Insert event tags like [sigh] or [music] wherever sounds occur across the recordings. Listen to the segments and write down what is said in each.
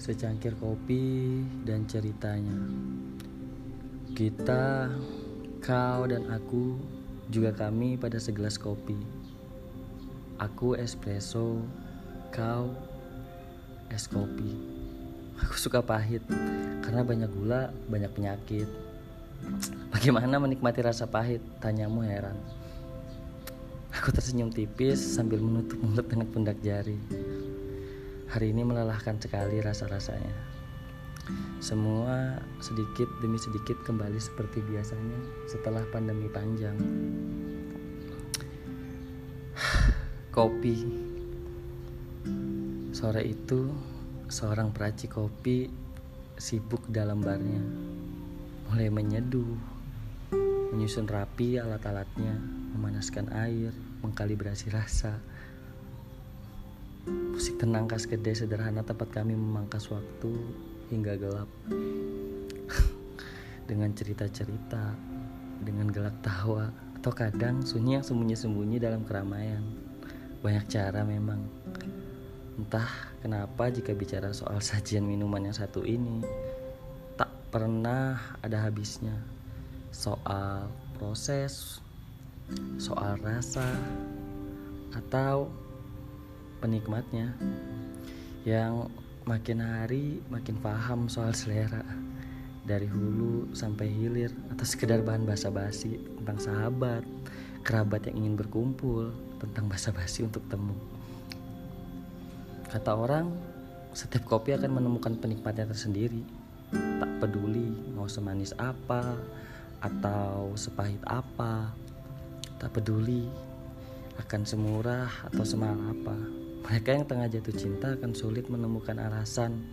secangkir kopi dan ceritanya. Kita, kau dan aku, juga kami pada segelas kopi. Aku espresso, kau es kopi. Aku suka pahit karena banyak gula, banyak penyakit. Bagaimana menikmati rasa pahit? Tanyamu heran. Aku tersenyum tipis sambil menutup mulut dengan pundak jari. Hari ini melelahkan sekali rasa-rasanya. Semua sedikit demi sedikit kembali seperti biasanya setelah pandemi panjang. [sighs] Kopi. Sore itu, seorang peracik kopi sibuk dalam barnya. Mulai menyeduh, menyusun rapi alat-alatnya, memanaskan air, mengkalibrasi rasa, Musik tenang kas kedai sederhana tempat kami memangkas waktu hingga gelap. [laughs] dengan cerita-cerita, dengan gelak tawa, atau kadang sunyi yang sembunyi-sembunyi dalam keramaian. Banyak cara memang. Entah kenapa jika bicara soal sajian minuman yang satu ini, tak pernah ada habisnya. Soal proses, soal rasa, atau penikmatnya yang makin hari makin paham soal selera dari hulu sampai hilir atau sekedar bahan basa-basi tentang sahabat, kerabat yang ingin berkumpul, tentang basa-basi untuk temu. Kata orang, setiap kopi akan menemukan penikmatnya tersendiri. Tak peduli mau semanis apa atau sepahit apa. Tak peduli akan semurah atau semahal apa. Mereka yang tengah jatuh cinta akan sulit menemukan alasan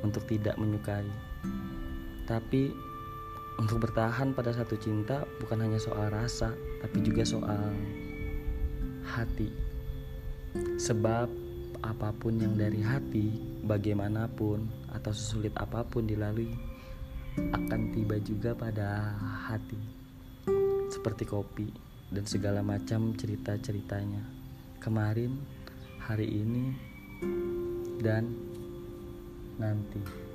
untuk tidak menyukai. Tapi untuk bertahan pada satu cinta bukan hanya soal rasa, tapi juga soal hati. Sebab apa pun yang dari hati, bagaimanapun atau sesulit apa pun dilalui, akan tiba juga pada hati. Seperti kopi dan segala macam cerita-ceritanya. Kemarin hari ini dan nanti.